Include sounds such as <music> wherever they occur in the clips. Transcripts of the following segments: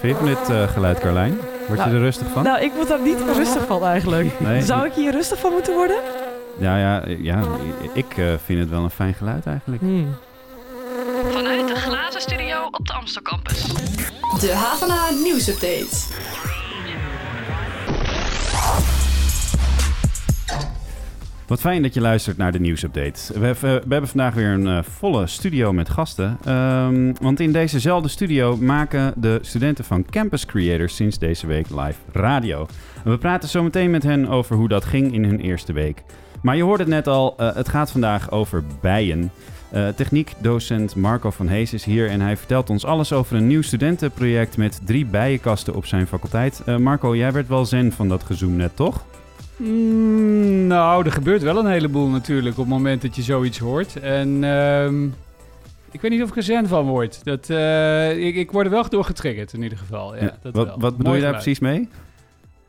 Vind je dit uh, geluid, Carlijn? Word je Nou, er rustig van? Nou, ik word daar niet rustig van eigenlijk. Nee. Zou ik hier rustig van moeten worden? Ja, ja, ja ik eh, vind het wel een fijn geluid eigenlijk. Hmm. Vanuit de glazen studio op de Amstel Campus. De Havana nieuwsupdate. Wat fijn dat je luistert naar de nieuwsupdate. We, hebben- we hebben vandaag weer een eh, volle studio met gasten. Ehm, want in dezezelfde studio maken de studenten van Campus Creators sinds deze week live radio. We praten zo meteen met hen over hoe dat ging in hun eerste week. Maar je hoorde het net al, eh, het gaat vandaag over bijen. Eh, techniekdocent Marco van Hees is hier en hij vertelt ons alles over een nieuw studentenproject met drie bijenkasten op zijn faculteit. Eh, Marco, jij werd wel zen van dat gezoom net, toch? Mm, nou, er gebeurt wel een heleboel natuurlijk op het moment dat je zoiets hoort. En ehm, ik weet niet of ik er zen van word. Dat, eh, ik, ik word er wel door getriggerd in ieder geval. Ja, Ja, dat wat, wel. wat bedoel je daar precies mee?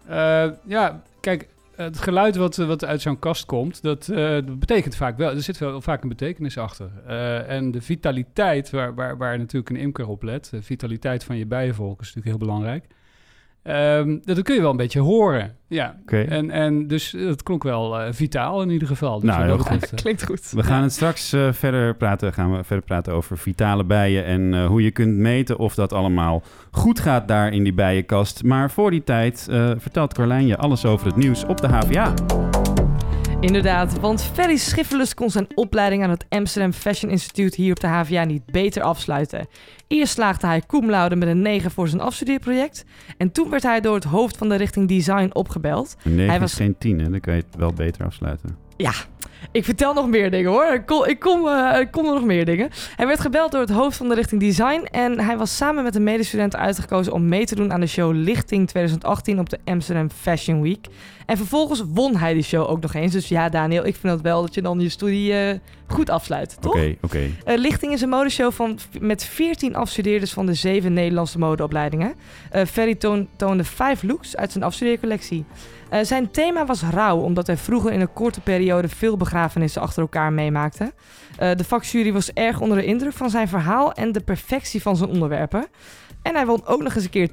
Eh, ja, kijk, het geluid wat, wat uit zo'n kast komt, dat, eh, dat betekent vaak wel, er zit wel vaak een betekenis achter. En de vitaliteit, waar, waar, waar natuurlijk een imker op let, de vitaliteit van je bijenvolk is natuurlijk heel belangrijk. Ehm, dat kun je wel een beetje horen, ja. Oké. En, en dus het klonk wel eh, vitaal in ieder geval. Dus Nou, dat goed. eh, Klinkt goed. We gaan het straks eh, verder praten. Gaan we verder praten over vitale bijen en eh, hoe je kunt meten of dat allemaal goed gaat daar in die bijenkast. Maar voor die tijd eh, vertelt Carlijn je alles over het nieuws op de HVA. Inderdaad, want Ferry Schiffelus kon zijn opleiding aan het Amsterdam Fashion Institute hier op de HVA niet beter afsluiten. Eerst slaagde hij cum laude met een 9 voor zijn afstudeerproject. En toen werd hij door het hoofd van de richting design opgebeld. Een 9 Hij was- is geen 10, hè? dan kan je het wel beter afsluiten. Ik vertel nog meer dingen hoor. Ik kom, ik, kom, eh, ik kom er nog meer dingen. Hij werd gebeld door het hoofd van de richting design. En hij was samen met een medestudent uitgekozen om mee te doen aan de show Lichting 2018 op de Amsterdam Fashion Week. En vervolgens won hij die show ook nog eens. Dus ja, Daniel, ik vind het wel dat je dan je studie eh, goed afsluit, toch? Oké, oké. Eh, Lichting is een modeshow van, met 14 afstudeerders van de zeven Nederlandse modeopleidingen. Ferry toon- toonde vijf looks uit zijn afstudeercollectie. Zijn thema was rouw, omdat hij vroeger in een korte periode veel begrafenissen achter elkaar meemaakte. Eh, de vakjury was erg onder de indruk van zijn verhaal en de perfectie van zijn onderwerpen. En hij won ook nog eens een keer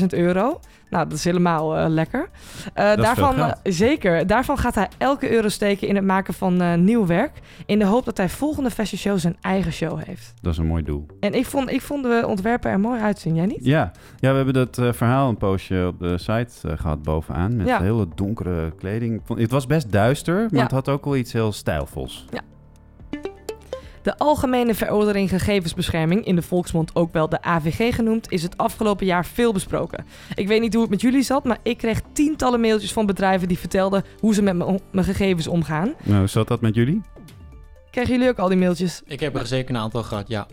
10.000 euro. Nou, dat is helemaal eh, lekker. Eh, daarvan, eh, zeker. Daarvan gaat hij elke euro steken in het maken van nieuw werk. In de hoop dat hij volgende fashion show zijn eigen show heeft. Dat is een mooi doel. En ik vond, ik vond de ontwerpen er mooi uitzien. Jij niet? Ja, ja we hebben dat verhaal een poosje op de site eh, gehad bovenaan. Met Ja. hele donkere kleding. Het was best duister, maar Ja. het had ook wel iets heel stijlvols. De Algemene Verordening Gegevensbescherming, in de volksmond ook wel de AVG genoemd, is het afgelopen jaar veel besproken. Ik weet niet hoe het met jullie zat, maar ik kreeg tientallen mailtjes van bedrijven die vertelden hoe ze met mijn- mijn gegevens omgaan. Nou, zat dat met jullie? Krijgen jullie ook al die mailtjes? Ik heb er zeker een aantal gehad, ja.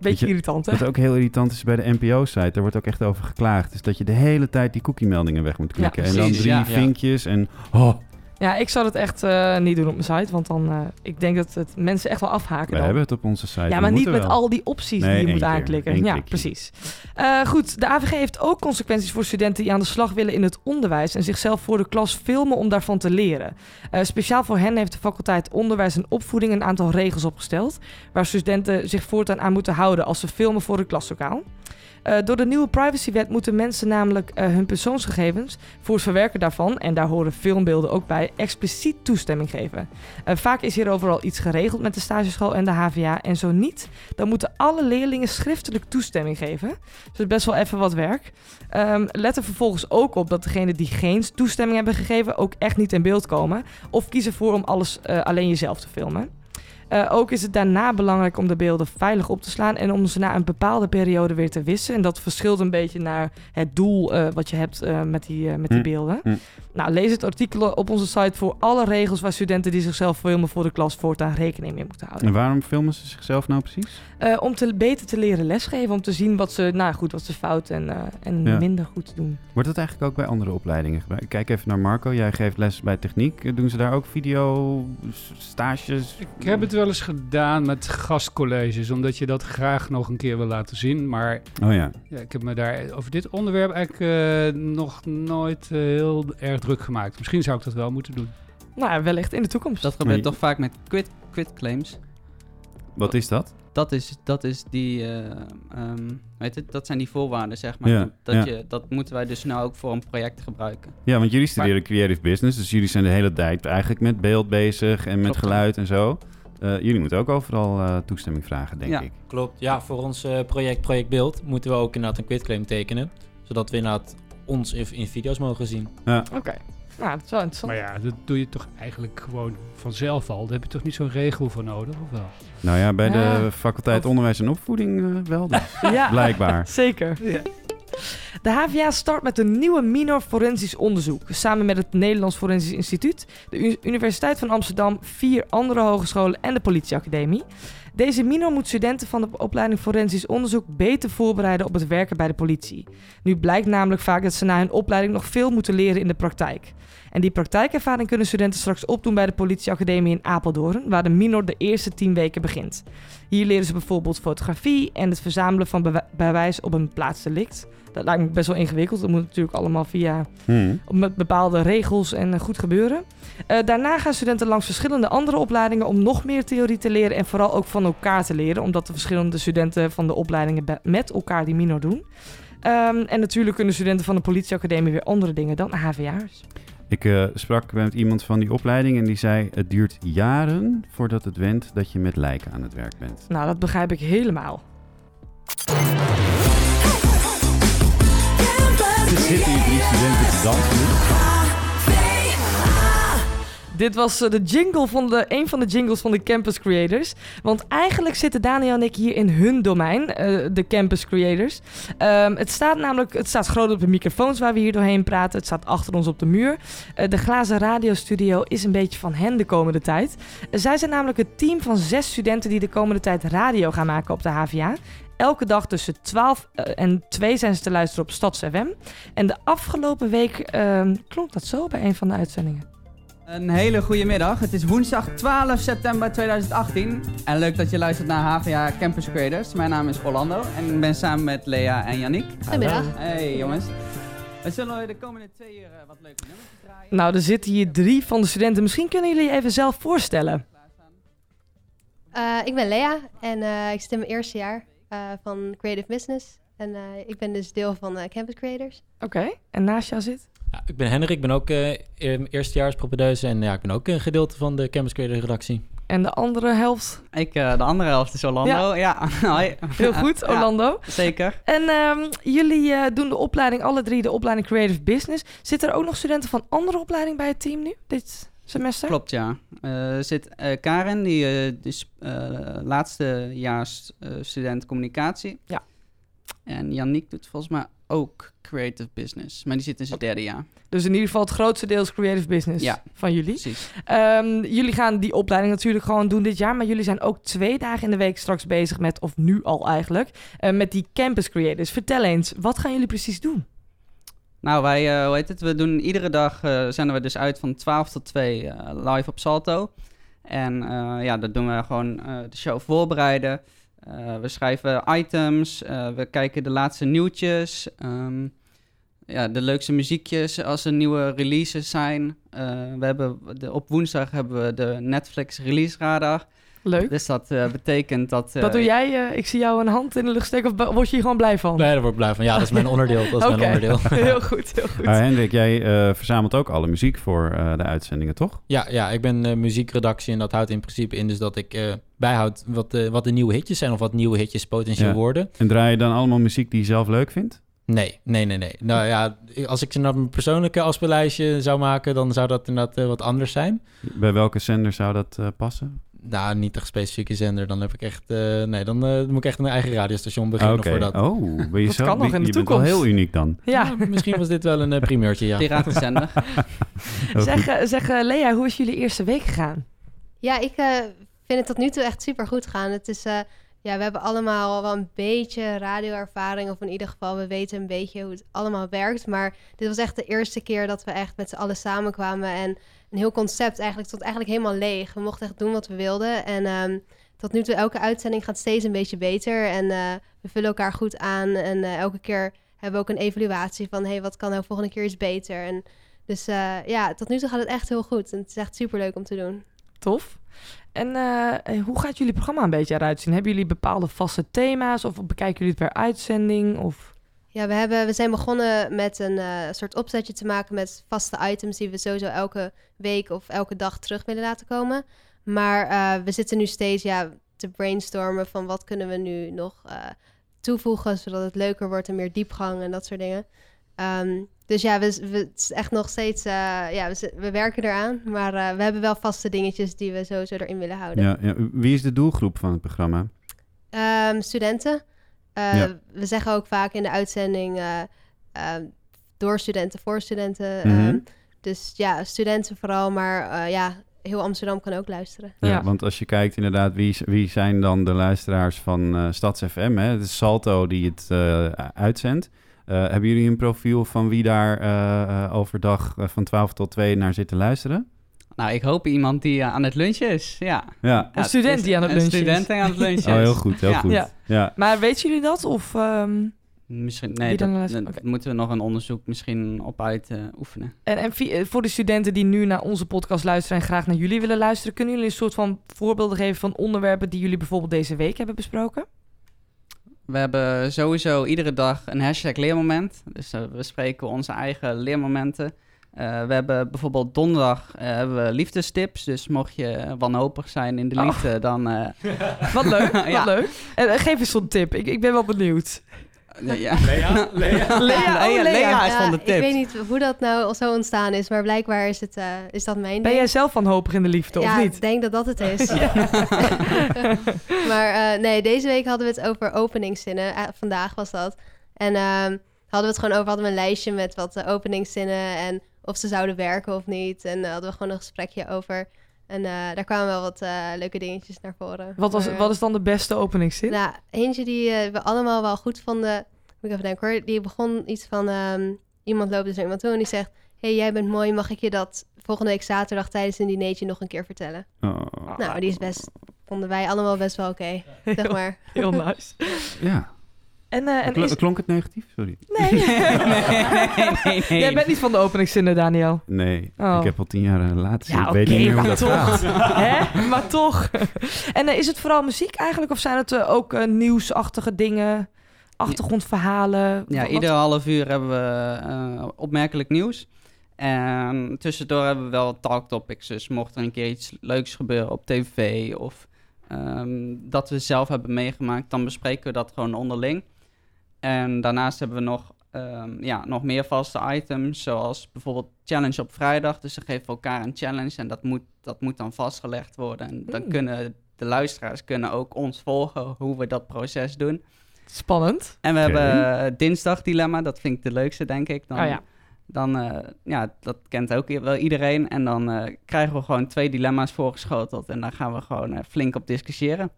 Beetje je, irritant, hè? Wat ook heel irritant is bij de NPO-site, daar wordt ook echt over geklaagd, is dat je de hele tijd die cookie-meldingen weg moet klikken. en dan drie ja, ja. vinkjes en... Oh, Ja, ik zou het echt eh, niet doen op mijn site, want dan, eh, ik denk dat het mensen echt wel afhaken we dan. hebben het op onze site. Ja, maar niet met wel. al die opties Nee, die je moet keer. aanklikken. Ja, precies. Eh, goed, de AVG heeft ook consequenties voor studenten die aan de slag willen in het onderwijs en zichzelf voor de klas filmen om daarvan te leren. Speciaal voor hen heeft de faculteit Onderwijs en Opvoeding een aantal regels opgesteld, waar studenten zich voortaan aan moeten houden als ze filmen voor het klaslokaal. Door de nieuwe privacywet moeten mensen namelijk hun persoonsgegevens voor het verwerken daarvan, en daar horen filmbeelden ook bij, expliciet toestemming geven. Eh, vaak is hierover al iets geregeld met de stageschool en de HVA. En zo niet, dan moeten alle leerlingen schriftelijk toestemming geven. Dus dat is best wel even wat werk. Ehm, let er vervolgens ook op dat degenen die geen toestemming hebben gegeven ook echt niet in beeld komen. Of kies ervoor om alles eh, alleen jezelf te filmen. Eh, ook is het daarna belangrijk om de beelden veilig op te slaan en om ze na een bepaalde periode weer te wissen. En dat verschilt een beetje naar het doel wat je hebt met die, met die Hm. beelden. Hm. Nou, lees het artikel op onze site voor alle regels waar studenten die zichzelf filmen voor de klas voortaan rekening mee moeten houden. En waarom filmen ze zichzelf nou precies? Eh, om te, beter te leren lesgeven, om te zien wat ze, nou goed, wat ze fout en, eh, en Ja. minder goed doen. Wordt dat eigenlijk ook bij andere opleidingen gebruikt? Kijk even naar Marco, jij geeft les bij techniek. Doen ze daar ook video, stages? Ik heb het wel eens gedaan met gastcolleges, omdat je dat graag nog een keer wil laten zien. Maar Oh ja. ja, ik heb me daar over dit onderwerp eigenlijk eh, nog nooit heel erg druk gemaakt. Misschien zou ik dat wel moeten doen. Nou ja, wellicht in de toekomst. Dat gebeurt toch vaak met quit, quit claims. Wat is dat? Dat is, dat is die, eh, ehm, weet het, dat zijn die voorwaarden, zeg maar. Ja, dat, ja. Je, dat moeten wij dus nou ook voor een project gebruiken. Ja, want jullie studeren creative business, dus jullie zijn de hele tijd eigenlijk met beeld bezig en met Klopt. geluid en zo. Eh, jullie moeten ook overal eh, toestemming vragen, denk Ja. ik. Klopt. Ja, voor ons eh, project Project Beeld moeten we ook inderdaad een quitclaim tekenen. Zodat we inderdaad ons in, in video's mogen zien. Oké. Nou, dat is wel interessant. Maar ja, dat doe je toch eigenlijk gewoon vanzelf al. Daar heb je toch niet zo'n regel voor nodig, of wel? Nou ja, bij de Ja. faculteit Of- Onderwijs en Opvoeding eh, wel, dus. Ja, blijkbaar. zeker. De HVA start met een nieuwe minor forensisch onderzoek. Samen met het Nederlands Forensisch Instituut, de Universiteit van Amsterdam, vier andere hogescholen en de politieacademie. Deze minor moet studenten van de opleiding forensisch onderzoek beter voorbereiden op het werken bij de politie. Nu blijkt namelijk vaak dat ze na hun opleiding nog veel moeten leren in de praktijk. En die praktijkervaring kunnen studenten straks opdoen bij de politieacademie in Apeldoorn, waar de minor de eerste tien weken begint. Hier leren ze bijvoorbeeld fotografie en het verzamelen van bewijs op een plaatsdelict. Dat lijkt me best wel ingewikkeld. Dat moet natuurlijk allemaal via Hmm. met bepaalde regels en eh, goed gebeuren. Eh, daarna gaan studenten langs verschillende andere opleidingen om nog meer theorie te leren en vooral ook van elkaar te leren, omdat de verschillende studenten van de opleidingen met elkaar die minor doen. Ehm, en natuurlijk kunnen studenten van de politieacademie weer andere dingen dan HVA'ers. Ik eh, sprak met iemand van die opleiding en die zei... het duurt jaren voordat het went dat je met lijken aan het werk bent. Nou, dat begrijp ik helemaal. Zitten studenten. Dit was eh, de jingle van de, een van de jingles van de Campus Creators. Want eigenlijk zitten Daniel en ik hier in hun domein, eh, de Campus Creators. Ehm, het staat namelijk, het staat groot op de microfoons waar we hier doorheen praten. Het staat achter ons op de muur. Eh, de glazen radiostudio is een beetje van hen de komende tijd. Zij zijn namelijk het team van zes studenten die de komende tijd radio gaan maken op de HVA. Elke dag tussen 12 eh, en 2 zijn ze te luisteren op Stads FM. En de afgelopen week ehm, klonk dat zo bij een van de uitzendingen. Een hele goede middag. Het is woensdag 12 september 2018. En leuk dat je luistert naar HVA Campus Creators. Mijn naam is Orlando en ik ben samen met Lea en Yannick. Goedemiddag. Hey jongens. We zullen de komende twee uur eh, wat leuke nummers draaien. Nou, er zitten hier drie van de studenten. Misschien kunnen jullie je even zelf voorstellen. Eh, ik ben Lea en eh, ik zit in mijn eerste jaar van Creative Business. En eh, ik ben dus deel van eh, Campus Creators. Oké, en naast jou zit? Ja, ik ben Henrik, ik ben ook eh in- eerstejaars propedeuse en ja, ik ben ook een gedeelte van de Campus Creator redactie. En de andere helft? Ik, eh, de andere helft is Orlando. Ja. <laughs> Heel goed, Ja, Orlando. zeker. En ehm, jullie eh, doen de opleiding, alle drie de opleiding Creative Business. Zitten er ook nog studenten van andere opleidingen bij het team nu, dit semester? Klopt, ja. Er zit eh, Karen, die eh, is laatstejaars student communicatie. Ja. En Yannick doet volgens mij ook creative business, maar die zit in zijn derde jaar. Dus in ieder geval het grootste deel is Creative Business Ja. van jullie. Precies. Ehm, jullie gaan die opleiding natuurlijk gewoon doen dit jaar. Maar jullie zijn ook twee dagen in de week straks bezig met, of nu al eigenlijk, met die Campus Creators. Vertel eens, wat gaan jullie precies doen? Nou, wij, eh, hoe heet het, we doen iedere dag, eh zenden we dus uit van 12 tot 2 eh, live op Salto. En ja, dat doen we gewoon de show voorbereiden. We schrijven items, we kijken de laatste nieuwtjes, ehm, ja, de leukste muziekjes als er nieuwe releases zijn. We hebben de, op woensdag hebben we de Netflix release radar. Leuk. Dus dat eh, betekent dat... eh, Wat doe jij? eh, ik zie jou een hand in de lucht steken. Of word je hier gewoon blij van? Nee, daar word ik blij van. Ja, dat is mijn onderdeel. Dat is Oké. mijn onderdeel. <laughs> heel goed, heel goed. Maar Hendrik, jij eh, verzamelt ook alle muziek voor eh, de uitzendingen, toch? Ja, ja, ik ben eh, muziekredactie en dat houdt in principe in dus dat ik eh, bijhoud wat, eh, wat de nieuwe hitjes zijn of wat nieuwe hitjes potentieel Ja. worden. En draai je dan allemaal muziek die je zelf leuk vindt? Nee, nee, nee, nee. Nou ja, als ik ze naar mijn persoonlijke afspeellijstje zou maken, dan zou dat inderdaad eh, wat anders zijn. Bij welke zender zou dat eh, passen? Nou, niet een specifieke zender. Dan heb ik echt, eh, nee, dan eh, moet ik echt een eigen radiostation beginnen Oké. voor dat. Oh, ben je <laughs> Dat zo? kan nog in de je bent wel toekomst. heel uniek dan. Ja, Ja, misschien was dit wel een eh, primeurtje, ja. Piratenzender. <laughs> <laughs> Zeg, zeg Lea, hoe is jullie eerste week gegaan? Ja, ik eh, vind het tot nu toe echt super goed gaan. Het is, eh, ja, we hebben allemaal wel een beetje radioervaring. Of in ieder geval, we weten een beetje hoe het allemaal werkt. Maar dit was echt de eerste keer dat we echt met z'n allen samenkwamen. En een heel concept eigenlijk stond eigenlijk helemaal leeg. We mochten echt doen wat we wilden. En ehm, tot nu toe, elke uitzending gaat steeds een beetje beter. En eh, we vullen elkaar goed aan. En eh, elke keer hebben we ook een evaluatie van... hey, wat kan nou volgende keer iets beter? En dus eh, ja, tot nu toe gaat het echt heel goed. En het is echt super leuk om te doen. tof. En hoe gaat jullie programma een beetje eruit zien? Hebben jullie bepaalde vaste thema's of bekijken jullie het per uitzending? Of... Ja, we, hebben, we zijn begonnen met een eh, soort opzetje te maken met vaste items die we sowieso elke week of elke dag terug willen laten komen. Maar eh, we zitten nu steeds ja, te brainstormen van wat kunnen we nu nog eh, toevoegen, zodat het leuker wordt en meer diepgang en dat soort dingen. Ehm, dus ja, we, we, het is echt nog steeds, ja, we, we werken eraan. Maar we hebben wel vaste dingetjes die we sowieso erin willen houden. Ja, ja. Wie is de doelgroep van het programma? Ehm, studenten. Eh, Ja. We zeggen ook vaak in de uitzending eh, ehm, door studenten, voor studenten. Mhm. Ehm, dus ja, studenten vooral, maar eh, ja, heel Amsterdam kan ook luisteren. Ja, Ja. want als je kijkt inderdaad, wie, wie zijn dan de luisteraars van eh Stads FM? Hè? Het is Salto die het eh, uitzendt. Eh, hebben jullie een profiel van wie daar overdag van 12 tot 2 naar zit te luisteren? Nou, ik hoop iemand die eh, aan het lunchen is. Ja. Ja. Een student is die aan het een lunchen is. student die aan het lunchen <laughs> Oh, is. heel goed, heel Ja. goed. Ja. Ja. Maar weten jullie dat? Of, ehm, Misschien, nee, dat, moeten we nog een onderzoek misschien op uit eh, oefenen. en, voor de studenten die nu naar onze podcast luisteren en graag naar jullie willen luisteren, kunnen jullie een soort van voorbeelden geven van onderwerpen die jullie bijvoorbeeld deze week hebben besproken? We hebben sowieso iedere dag een hashtag leermoment. Dus eh, we spreken onze eigen leermomenten. Eh, we hebben bijvoorbeeld donderdag eh, hebben we liefdestips. Dus mocht je wanhopig zijn in de Oh. liefde, dan... eh, <laughs> Wat leuk, <laughs> wat Ja. leuk. En, geef eens zo'n tip, ik, ik ben wel benieuwd. ja. <laughs> Lea? Lea? Lea, oh, Lea. Lea is Ja, van de ik tips. weet niet hoe dat nou zo ontstaan is, maar blijkbaar is, het, eh, is dat mijn Ben ding. jij zelf wanhopig in de liefde, ja, of niet? ik denk dat dat het is. maar eh, nee, deze week hadden we het over openingszinnen. Vandaag was dat. En ehm, hadden we het gewoon over, hadden we een lijstje met wat openingszinnen en of ze zouden werken of niet. En daar hadden we gewoon een gesprekje over. En eh, daar kwamen wel wat eh, leuke dingetjes naar voren. Wat, was, Maar, wat is dan de beste openingszin? Nou, eentje die eh, we allemaal wel goed vonden. Moet ik even denken hoor. Die begon iets van... ehm, iemand loopt dus naar iemand toe en die zegt... hey, jij bent mooi. Mag ik je dat volgende week zaterdag tijdens een dinertje nog een keer vertellen? Oh, Nou, die is best... Vonden wij allemaal best wel oké. <laughs> zeg maar. Heel nice. ja. En, eh, en Kl- is... Klonk het negatief? Sorry. <laughs> Nee. nee, nee. Jij bent niet van de openingszinnen, Daniel. Nee, Oh. ik heb al tien jaar een relatie. Ja, ik weet oké, niet meer hoe maar dat gaat. toch. <laughs> Hè? Maar toch. En eh, is het vooral muziek eigenlijk? Of zijn het eh, ook eh, nieuwsachtige dingen? Achtergrondverhalen? Ja, Wat- ieder half uur hebben we eh, opmerkelijk nieuws. En tussendoor hebben we wel talktopics. Dus mocht er een keer iets leuks gebeuren op tv of ehm, dat we zelf hebben meegemaakt, dan bespreken we dat gewoon onderling. En daarnaast hebben we nog, ehm, ja, nog meer vaste items, zoals bijvoorbeeld challenge op vrijdag. Dus ze geven elkaar een challenge en dat moet, dat moet dan vastgelegd worden. En dan Hmm. kunnen de luisteraars kunnen ook ons volgen hoe we dat proces doen. Spannend. En we hebben eh, dinsdag dilemma, dat vind ik de leukste, denk ik. Dan, Oh ja. dan eh, ja, dat kent ook wel iedereen. En dan eh, krijgen we gewoon twee dilemma's voorgeschoteld. En daar gaan we gewoon flink op discussiëren.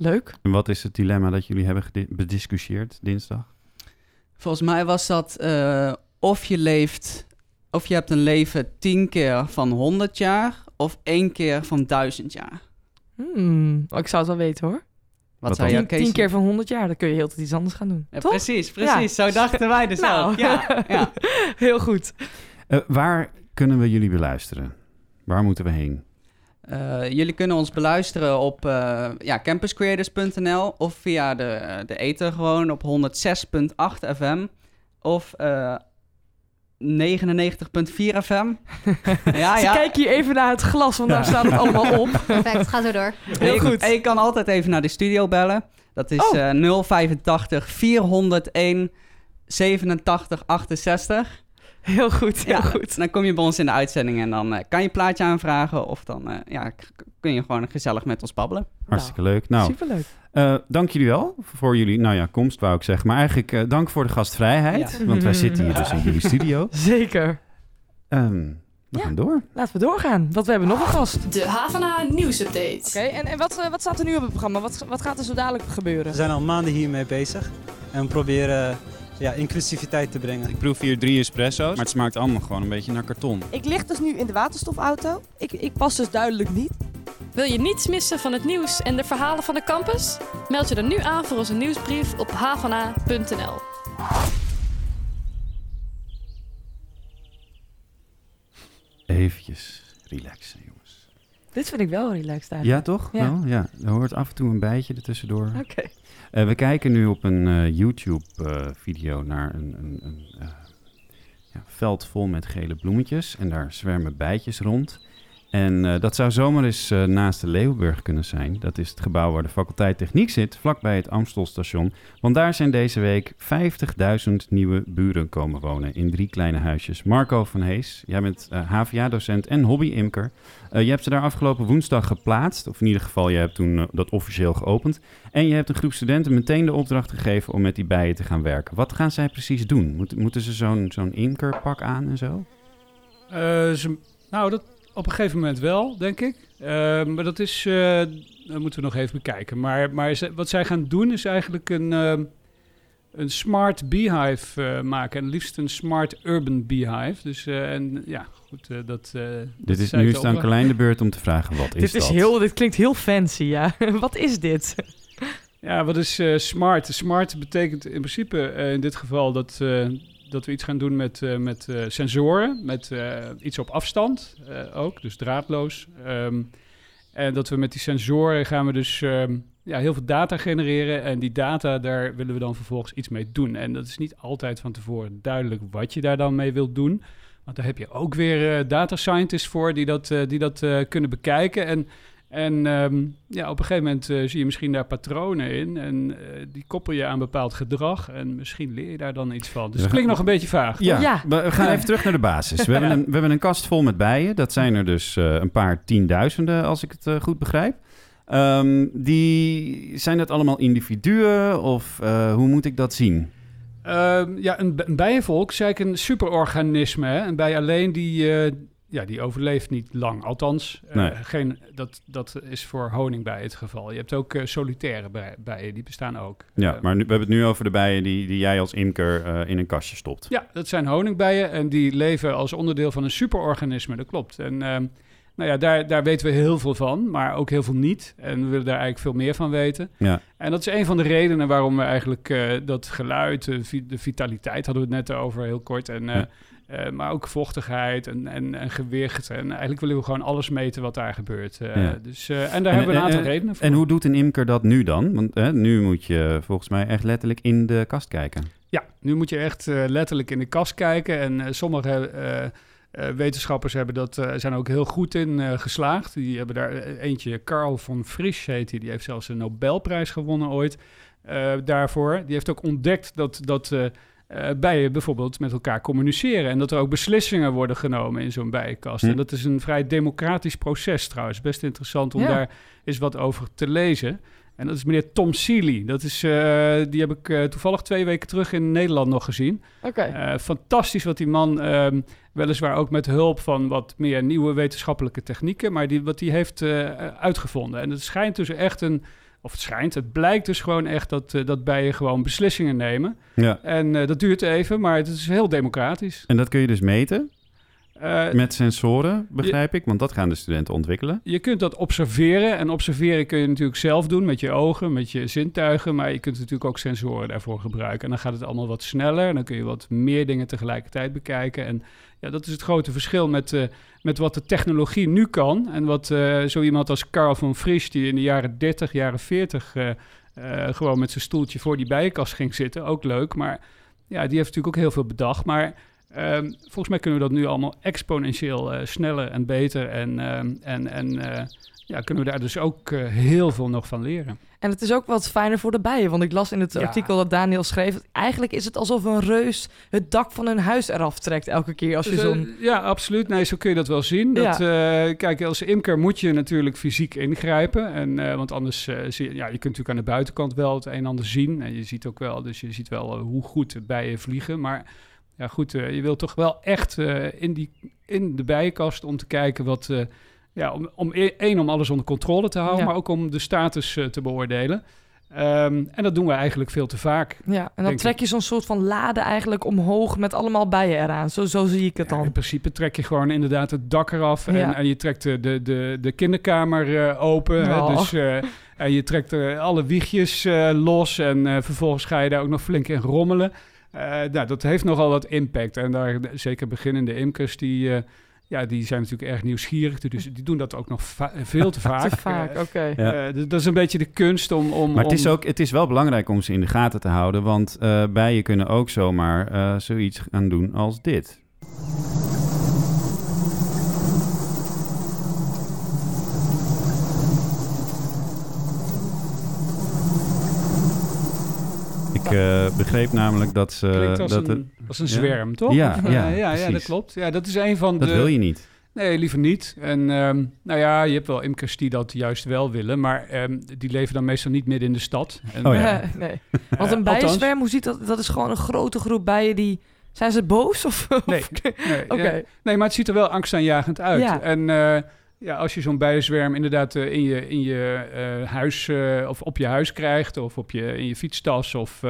Leuk. En wat is het dilemma dat jullie hebben bediscussieerd dinsdag? Volgens mij was dat eh, of je leeft, of je hebt een leven tien keer van 100 jaar of één keer van 1000 jaar. Hmm. Oh, ik zou het wel weten hoor. Wat, Wat je, Tien, tien keer van 100 jaar, dan kun je heel tijd iets anders gaan doen. Ja, Toch? precies, precies. Ja. Zo dachten wij dus Nou. ook. Ja, <laughs> ja. Heel goed. Eh, waar kunnen we jullie beluisteren? Waar moeten we heen? Eh, jullie kunnen ons beluisteren op eh ja, campuscreators.nl of via de, de ether gewoon op 106.8 FM of eh 99.4 FM. <laughs> ja, ja. kijken hier even naar het glas, want daar staat het allemaal op. <laughs> Perfect, ga zo door. Heel goed. En je kan altijd even naar de studio bellen. Dat is Oh. eh 085 401 87 68. Heel goed, heel Ja, goed. Dan kom je bij ons in de uitzending en dan eh, kan je een plaatje aanvragen of dan eh, ja, kun je gewoon gezellig met ons babbelen. Hartstikke leuk. Nou, Superleuk. eh, dank jullie wel voor jullie, nou ja, komst wou ik zeggen. Maar eigenlijk eh, dank voor de gastvrijheid. Ja. Want wij zitten hier dus in jullie <laughs> studio. Zeker. Ehm, we Ja. gaan door. Laten we doorgaan, want we hebben nog een gast. De Havana nieuwsupdate. Oké, en, en wat, wat staat er nu op het programma? Wat, wat gaat er zo dadelijk gebeuren? We zijn al maanden hiermee bezig en we proberen ja, inclusiviteit te brengen. Ik proef hier drie espresso's, maar het smaakt allemaal gewoon een beetje naar karton. Ik lig dus nu in de waterstofauto. Ik, ik pas dus duidelijk niet. Wil je niets missen van het nieuws en de verhalen van de campus? Meld je dan nu aan voor onze nieuwsbrief op havana.nl. Eventjes relaxen, jongens. Dit vind ik wel relaxed eigenlijk. Ja, toch? Ja. Wel? ja. Er hoort af en toe een bijtje ertussendoor. Oké. Eh, we kijken nu op een eh, YouTube-video naar een, een, een eh, ja, veld vol met gele bloemetjes. En daar zwermen bijtjes rond. En eh, dat zou zomaar eens eh, naast de Leeuwburg kunnen zijn. Dat is het gebouw waar de faculteit techniek zit, vlakbij het Amstelstation. Want daar zijn deze week 50.000 nieuwe buren komen wonen in drie kleine huisjes. Marco van Hees, jij bent eh, HVA-docent en hobby-imker. Je hebt ze daar afgelopen woensdag geplaatst. Of in ieder geval, je hebt toen dat officieel geopend. En je hebt een groep studenten meteen de opdracht gegeven om met die bijen te gaan werken. Wat gaan zij precies doen? Moet- moeten ze zo'n zo'n imkerpak aan en zo? Ze, nou, dat op een gegeven moment wel, denk ik. Eh, maar dat is, eh, dat moeten we nog even bekijken. Maar, maar ze- wat zij gaan doen is eigenlijk een, ehm, een smart beehive eh, maken. En liefst een smart urban beehive. Dus, eh, en ja, goed, eh, dat... eh, dat Dit is, nu is het aan. Carlijn de beurt om te vragen, wat is dit, dat? is heel, dit klinkt heel fancy, ja. <laughs> Wat is dit? Ja, wat is eh, smart? Smart betekent in principe eh, in dit geval dat, eh, dat we iets gaan doen met, eh, met eh, sensoren, met eh, iets op afstand ook, dus draadloos. Ehm, en dat we met die sensoren gaan we dus ehm, ja, heel veel data genereren en die data, daar willen we dan vervolgens iets mee doen. En dat is niet altijd van tevoren duidelijk wat je daar dan mee wilt doen. Want daar heb je ook weer data scientists voor die dat, die dat kunnen bekijken. En en ehm, ja, op een gegeven moment eh, zie je misschien daar patronen in. En eh, die koppel je aan bepaald gedrag. En misschien leer je daar dan iets van. Dus het klinkt nog een beetje vaag. Ja, Ja. we gaan even terug naar de basis. We, <laughs> hebben een, we hebben een kast vol met bijen. Dat zijn er dus eh, een paar tienduizenden, als ik het goed begrijp. Ehm, die, zijn dat allemaal individuen of eh, hoe moet ik dat zien? Ehm, ja, een, bijenvolk is eigenlijk een superorganisme. Hè? Een bij alleen die, eh, ja, die overleeft niet lang. Althans, eh, geen, dat, dat is voor honingbijen het geval. Je hebt ook eh, solitaire bij- bijen, die bestaan ook. Ja, Eh, maar nu, we hebben het nu over de bijen die, die jij als imker in een kastje stopt. Ja, dat zijn honingbijen en die leven als onderdeel van een superorganisme, dat klopt. En ehm, nou ja, daar, daar weten we heel veel van, maar ook heel veel niet. En we willen daar eigenlijk veel meer van weten. Ja. En dat is een van de redenen waarom we eigenlijk dat geluid, de, vi- de vitaliteit hadden we het net over, heel kort. En, Ja. Eh, maar ook vochtigheid en, en, en gewicht. En eigenlijk willen we gewoon alles meten wat daar gebeurt. Eh, Ja. dus, eh, en daar hebben we een aantal en- redenen voor. En hoe doet een imker dat nu dan? Want nu moet je volgens mij echt letterlijk in de kast kijken. Ja, nu moet je echt letterlijk in de kast kijken. En sommige wetenschappers hebben dat, zijn ook heel goed in geslaagd. Die hebben daar eentje, Carl von Frisch heet die, die heeft zelfs een Nobelprijs gewonnen ooit daarvoor. Die heeft ook ontdekt dat, dat eh, eh, bijen bijvoorbeeld met elkaar communiceren. En dat er ook beslissingen worden genomen in zo'n bijenkast. Hm. En dat is een vrij democratisch proces trouwens. Best interessant om Ja. daar eens wat over te lezen. En dat is meneer Tom Seeley. Dat is, eh, die heb ik eh, toevallig twee weken terug in Nederland nog gezien. Oké. Eh, fantastisch wat die man, ehm, weliswaar ook met hulp van wat meer nieuwe wetenschappelijke technieken, maar die, wat die heeft eh, uitgevonden. En het schijnt dus echt een, of het schijnt, het blijkt dus gewoon echt dat, eh, dat bijen gewoon beslissingen nemen. Ja. En eh, dat duurt even, maar het is heel democratisch. En dat kun je dus meten Eh, met sensoren, begrijp ik, want dat gaan de studenten ontwikkelen. Je kunt dat observeren. En observeren kun je natuurlijk zelf doen met je ogen, met je zintuigen. Maar je kunt natuurlijk ook sensoren daarvoor gebruiken. En dan gaat het allemaal wat sneller. En dan kun je wat meer dingen tegelijkertijd bekijken. En ja, dat is het grote verschil met, eh, met wat de technologie nu kan. En wat eh, zo iemand als Carl van Frisch, die in de jaren 30, jaren 40 eh, gewoon met zijn stoeltje voor die bijenkast ging zitten. Ook leuk. Maar ja, die heeft natuurlijk ook heel veel bedacht. Maar Ehm, volgens mij kunnen we dat nu allemaal exponentieel sneller en beter. En, ehm, en, en ja, kunnen we daar dus ook heel veel nog van leren. En het is ook wat fijner voor de bijen. Want ik las in het Ja. artikel dat Daniel schreef... eigenlijk is het alsof een reus het dak van hun huis eraf trekt... elke keer als je Dus, eh, zo'n... ja, absoluut. Nee, zo kun je dat wel zien. Dat, eh, kijk, als imker moet je natuurlijk fysiek ingrijpen. En, eh, want anders zie je... Ja, je kunt natuurlijk aan de buitenkant wel het een en ander zien. En je ziet ook wel, dus je ziet wel hoe goed de bijen vliegen. Maar ja, goed, je wilt toch wel echt in, die, in de bijenkast om te kijken wat... ja, om, om e- één, om alles onder controle te houden, Ja. maar ook om de status eh, te beoordelen. Ehm, en dat doen we eigenlijk veel te vaak. Ja, en dan trek je zo'n soort van lade eigenlijk omhoog... met allemaal bijen eraan. Zo, zo zie ik het Ja, in dan. principe trek je gewoon inderdaad het dak eraf en, Ja. en je trekt de, de, de, de kinderkamer eh, open. Hè? Oh. Dus, eh, en je trekt er alle wiegjes los en vervolgens ga je daar ook nog flink in rommelen. Nou, dat heeft nogal wat impact. En daar, zeker beginnende imkers, die, ja, die zijn natuurlijk erg nieuwsgierig. Dus die doen dat ook nog veel te <laughs> vaak. Te vaak, Eh, oké. Ja. eh, dus dat is een beetje de kunst om... om Maar het is, ook, het is wel belangrijk om ze in de gaten te houden, want eh, bijen kunnen ook zomaar eh, zoiets gaan doen als dit. Ik eh, begreep namelijk dat ze... Klinkt als dat een, als een ja. zwerm, toch? Ja, Of, ja, ja, ja, dat klopt. Ja, dat is een van dat de... wil je niet. Nee, liever niet. En ehm, nou ja, je hebt wel imkers die dat juist wel willen, maar ehm, die leven dan meestal niet midden in de stad. En, Oh ja. Nee. Want een Eh, bijenzwerm, hoe ziet dat? Dat is gewoon een grote groep bijen die... Zijn ze boos? Of, Nee, of- nee, <laughs> Oké. ja. nee, maar het ziet er wel angstaanjagend uit. Ja. En eh, ja, als je zo'n bijenzwerm inderdaad eh, in je, in je eh, huis eh, of op je huis krijgt, of op je, in je fietstas of,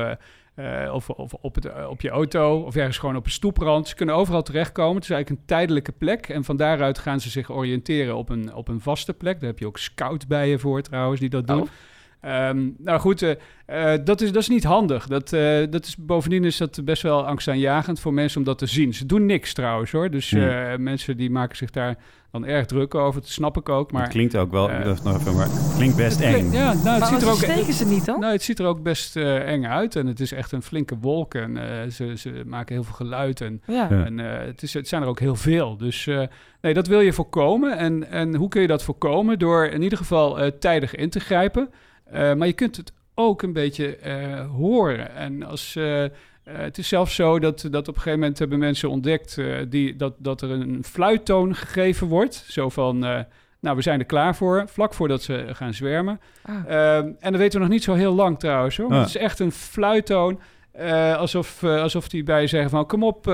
of, of op, het, op je auto, of ergens gewoon op een stoeprand. Ze kunnen overal terechtkomen. Het is eigenlijk een tijdelijke plek. En van daaruit gaan ze zich oriënteren op een, op een vaste plek. Daar heb je ook scoutbijen voor trouwens, die dat doen. Oh. Ehm, nou goed, eh, eh, dat, is, dat is niet handig. Dat, eh, dat is, bovendien is dat best wel angstaanjagend voor mensen om dat te zien. Ze doen niks trouwens hoor. Dus Hmm. eh, mensen die maken zich daar dan erg druk over. Dat snap ik ook. Maar het klinkt ook wel, dat is nog even, maar klinkt best het eng. Ja, nou, het maar ziet er ook. steken ze niet dan? Nou, het ziet er ook best eh, eng uit en het is echt een flinke wolk en eh, ze, ze maken heel veel geluid en, Ja. En eh, het, is, het zijn er ook heel veel. Dus eh, nee, dat wil je voorkomen. En, en hoe kun je dat voorkomen? Door in ieder geval eh, tijdig in te grijpen. Eh, maar je kunt het ook een beetje eh, horen. En als, eh, het is zelfs zo dat, dat op een gegeven moment hebben mensen ontdekt eh, die, dat, dat er een fluittoon gegeven wordt. Zo van, eh, nou we zijn er klaar voor, vlak voordat ze gaan zwermen. Ah. Ehm, en dat weten we nog niet zo heel lang trouwens hoor. Maar Ah. Het is echt een fluittoon. eh, alsof, alsof die bij zeggen van kom op, eh,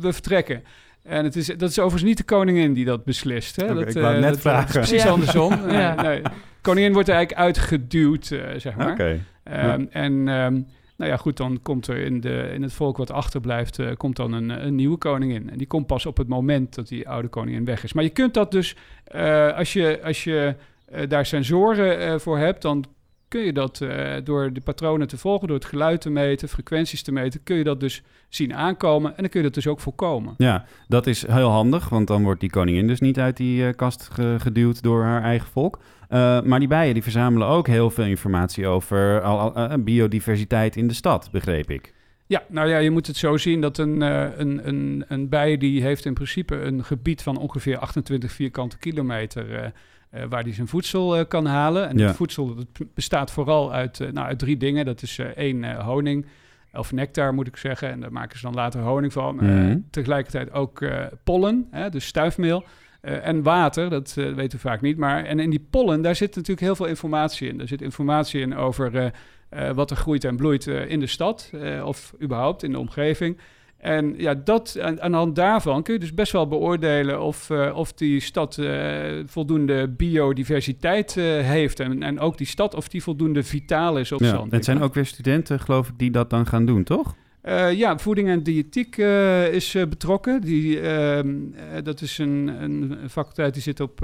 we vertrekken. En het is, dat is overigens niet de koningin die dat beslist. Hè? Dat, ik wou eh, net dat- vragen. Dat is precies Ja. andersom. <laughs> Ja. nee. Koningin wordt er eigenlijk uitgeduwd, eh, zeg maar. Oké. Ehm, En ehm, nou ja, goed, dan komt er in, de, in het volk wat achterblijft, eh, komt dan een, een nieuwe koningin. En die komt pas op het moment dat die oude koningin weg is. Maar je kunt dat dus, eh, als je, als je eh, daar sensoren eh, voor hebt, dan kun je dat eh, door de patronen te volgen, door het geluid te meten, frequenties te meten, kun je dat dus zien aankomen en dan kun je dat dus ook voorkomen. Ja, dat is heel handig, want dan wordt die koningin dus niet uit die eh, kast ge- geduwd door haar eigen volk. Eh, maar die bijen die verzamelen ook heel veel informatie over biodiversiteit in de stad, begreep ik. Ja, nou ja, je moet het zo zien dat een, een, een, een bij die heeft in principe een gebied van ongeveer 28 vierkante kilometer waar die zijn voedsel eh, kan halen. En Ja. het voedsel dat bestaat vooral uit, eh, nou, uit drie dingen. Dat is eh, één eh, honing, of nectar moet ik zeggen. En daar maken ze dan later honing van. Eh, Mhm. tegelijkertijd ook eh, pollen, hè, dus stuifmeel. Eh, en water, dat eh, weten we vaak niet. Maar en in die pollen, daar zit natuurlijk heel veel informatie in. Er zit informatie in over eh, eh, wat er groeit en bloeit eh, in de stad. eh, of überhaupt in de omgeving. En ja, dat, aan, aan de hand daarvan kun je dus best wel beoordelen of, eh, of die stad eh, voldoende biodiversiteit eh, heeft. En, en ook die stad of die voldoende vitaal is op Ja, zand. het zijn ook weer studenten, geloof ik, die dat dan gaan doen, toch? Ja, voeding en diëtiek is betrokken. Die, ehm, eh, dat is een, een faculteit die zit op,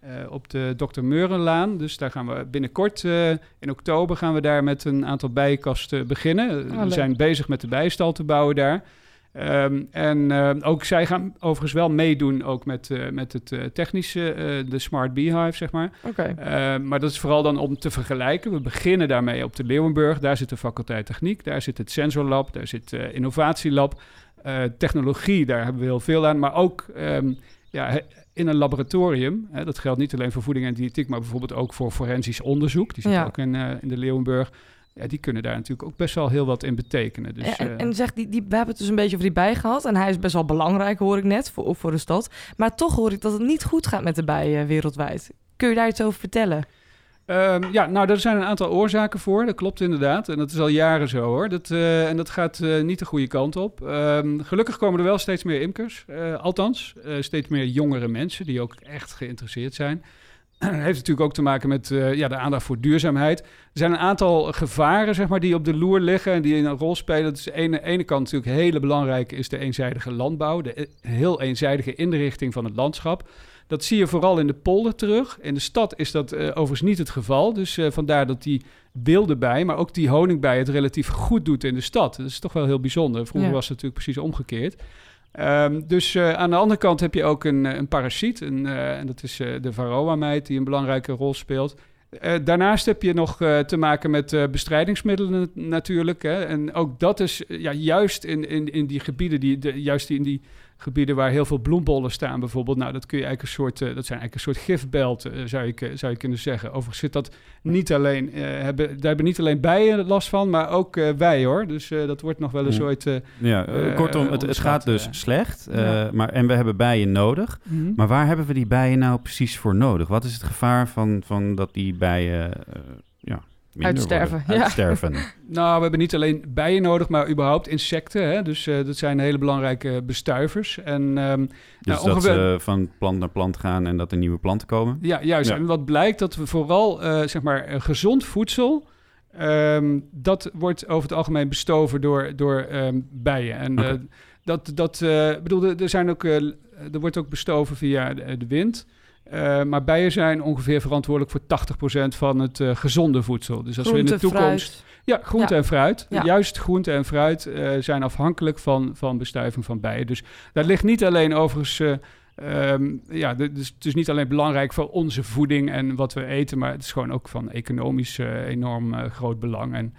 ehm, eh, op de Dr. Meurenlaan. Dus daar gaan we binnenkort, eh, in oktober, gaan we daar met een aantal bijenkasten beginnen. Eh, we zijn bezig met de bijenstal te bouwen daar. Ehm, en ehm, ook zij gaan overigens wel meedoen ook met, eh, met het eh, technische, eh, de Smart Beehive, zeg maar. Oké. Uh, maar dat is vooral dan om te vergelijken. We beginnen daarmee op de Leeuwenburg. Daar zit de faculteit techniek, daar zit het sensorlab, daar zit uh, innovatielab. Technologie, daar hebben we heel veel aan. Maar ook um, ja, in een laboratorium. Hè, dat geldt niet alleen voor voeding en diëtiek, maar bijvoorbeeld ook voor forensisch onderzoek. Die zit Ja. ook in, uh, in de Leeuwenburg. Ja, die kunnen daar natuurlijk ook best wel heel wat in betekenen. Dus, en, en zeg, die, die, we hebben het dus een beetje over die bij gehad. En hij is best wel belangrijk, hoor ik net, voor, voor de stad. Maar toch hoor ik dat het niet goed gaat met de bijen wereldwijd. Kun je daar iets over vertellen? Um, ja, nou, er zijn een aantal oorzaken voor. Dat klopt inderdaad. En dat is al jaren zo hoor. Dat, uh, en dat gaat uh, niet de goede kant op. Um, gelukkig komen er wel steeds meer imkers. Uh, althans, steeds meer jongere mensen die ook echt geïnteresseerd zijn. <clears throat> heeft natuurlijk ook te maken met ja, de aandacht voor duurzaamheid. Er zijn een aantal gevaren zeg maar, die op de loer liggen en die een rol spelen. Dat is de ene, kant natuurlijk hele belangrijke is de eenzijdige landbouw. De heel eenzijdige inrichting van het landschap. Dat zie je vooral in de polder terug. In de stad is dat uh, overigens niet het geval. Dus uh, vandaar dat die wilde bij, maar ook die honingbij het relatief goed doet in de stad. Dat is toch wel heel bijzonder. Vroeger Ja. was het natuurlijk precies omgekeerd. Ehm, dus eh, aan de andere kant heb je ook een, eh, een parasiet. Een, eh, en dat is eh, de varroa-mijt die een belangrijke rol speelt. Eh, daarnaast heb je nog eh, te maken met eh, bestrijdingsmiddelen nat- natuurlijk. Hè. En ook dat is eh, ja, juist in, in, in die gebieden, die, de, juist in die gebieden waar heel veel bloembollen staan bijvoorbeeld. Nou, dat kun je eigenlijk een soort, eh, dat zijn eigenlijk een soort gifbelten, eh, zou, je, zou je kunnen zeggen. Overigens zit dat niet alleen, eh, hebben, daar hebben niet alleen bijen last van, maar ook eh, wij hoor. Dus eh, dat wordt nog wel eens Mm. ooit... eh, Ja, eh, eh, kortom, het, het gaat dus eh. slecht. eh, Ja. maar, en we hebben bijen nodig. Mhm. Maar waar hebben we die bijen nou precies voor nodig? Wat is het gevaar van, van dat die bijen eh, minder Uitsterven, worden? ja. Uitsterven. <laughs> Nou, we hebben niet alleen bijen nodig, maar überhaupt insecten. Hè? Dus eh, dat zijn hele belangrijke bestuivers. En ehm, Dus nou, dat ongeveer- ze van plant naar plant gaan en dat er nieuwe planten komen? Ja, juist. Ja. En wat blijkt dat we vooral, eh, zeg maar, eh, gezond voedsel... ehm, dat wordt over het algemeen bestoven door, door ehm, bijen. En eh, dat, dat eh, bedoel, er- zijn ook, eh, er wordt ook bestoven via de, de wind. Eh, maar bijen zijn ongeveer verantwoordelijk voor 80% van het eh, gezonde voedsel. Dus als we in Groente, de toekomst... fruit. Ja, groente Ja. en fruit. Ja. Juist groente en fruit eh, zijn afhankelijk van, van bestuiving van bijen. Dus dat ligt niet alleen overigens... eh, ehm, ja, dus het is niet alleen belangrijk voor onze voeding en wat we eten... maar het is gewoon ook van economisch enorm groot belang. En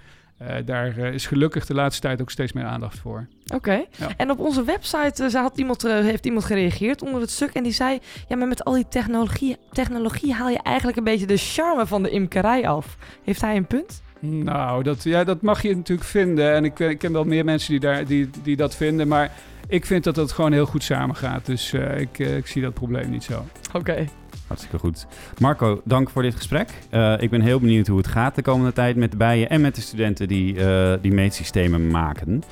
eh, daar eh, is gelukkig de laatste tijd ook steeds meer aandacht voor. Oké. Ja. En op onze website eh, had iemand, heeft iemand gereageerd onder het stuk. En die zei: Ja, maar met al die technologie, technologie haal je eigenlijk een beetje de charme van de imkerij af. Heeft hij een punt? Nou, dat, ja, dat mag je natuurlijk vinden. En ik, ik ken wel meer mensen die, daar, die, die dat vinden. Maar ik vind dat dat gewoon heel goed samengaat. Dus ik, ik zie dat probleem niet zo. Oké. Hartstikke goed. Marco, dank voor dit gesprek. Eh, ik ben heel benieuwd hoe het gaat de komende tijd met de bijen en met de studenten die eh, die meetsystemen maken.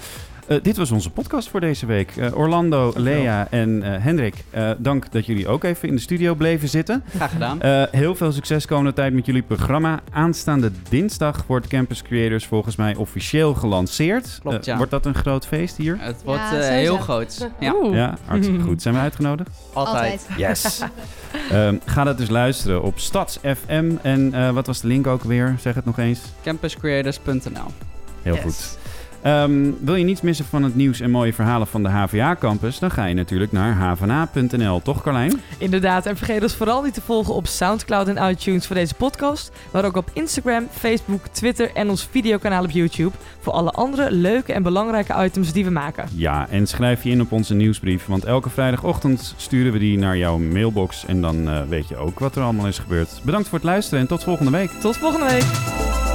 Eh, dit was onze podcast voor deze week. Eh, Orlando, Lea en eh, Hendrik, eh, dank dat jullie ook even in de studio bleven zitten. Graag gedaan. Eh, heel veel succes komende tijd met jullie programma. Aanstaande dinsdag wordt Campus Creators volgens mij officieel gelanceerd. Klopt, ja. Wordt dat een groot feest hier? Het wordt Ja, eh, heel groot. Ja. Ja, hartstikke <laughs> goed. Zijn we uitgenodigd? altijd. Yes. <laughs> Ehm, ga dat dus luisteren op Stads FM. En eh, wat was de link ook weer? Zeg het nog eens. Campuscreators.nl Heel Yes. goed. Ehm, wil je niets missen van het nieuws en mooie verhalen van de HVA-campus? Dan ga je natuurlijk naar havana.nl, toch Carlijn? Inderdaad, en vergeet ons vooral niet te volgen op Soundcloud en iTunes voor deze podcast. Maar ook op Instagram, Facebook, Twitter en ons videokanaal op YouTube. Voor alle andere leuke en belangrijke items die we maken. Ja, en schrijf je in op onze nieuwsbrief, want elke vrijdagochtend sturen we die naar jouw mailbox. En dan eh, weet je ook wat er allemaal is gebeurd. Bedankt voor het luisteren en tot volgende week. Tot volgende week!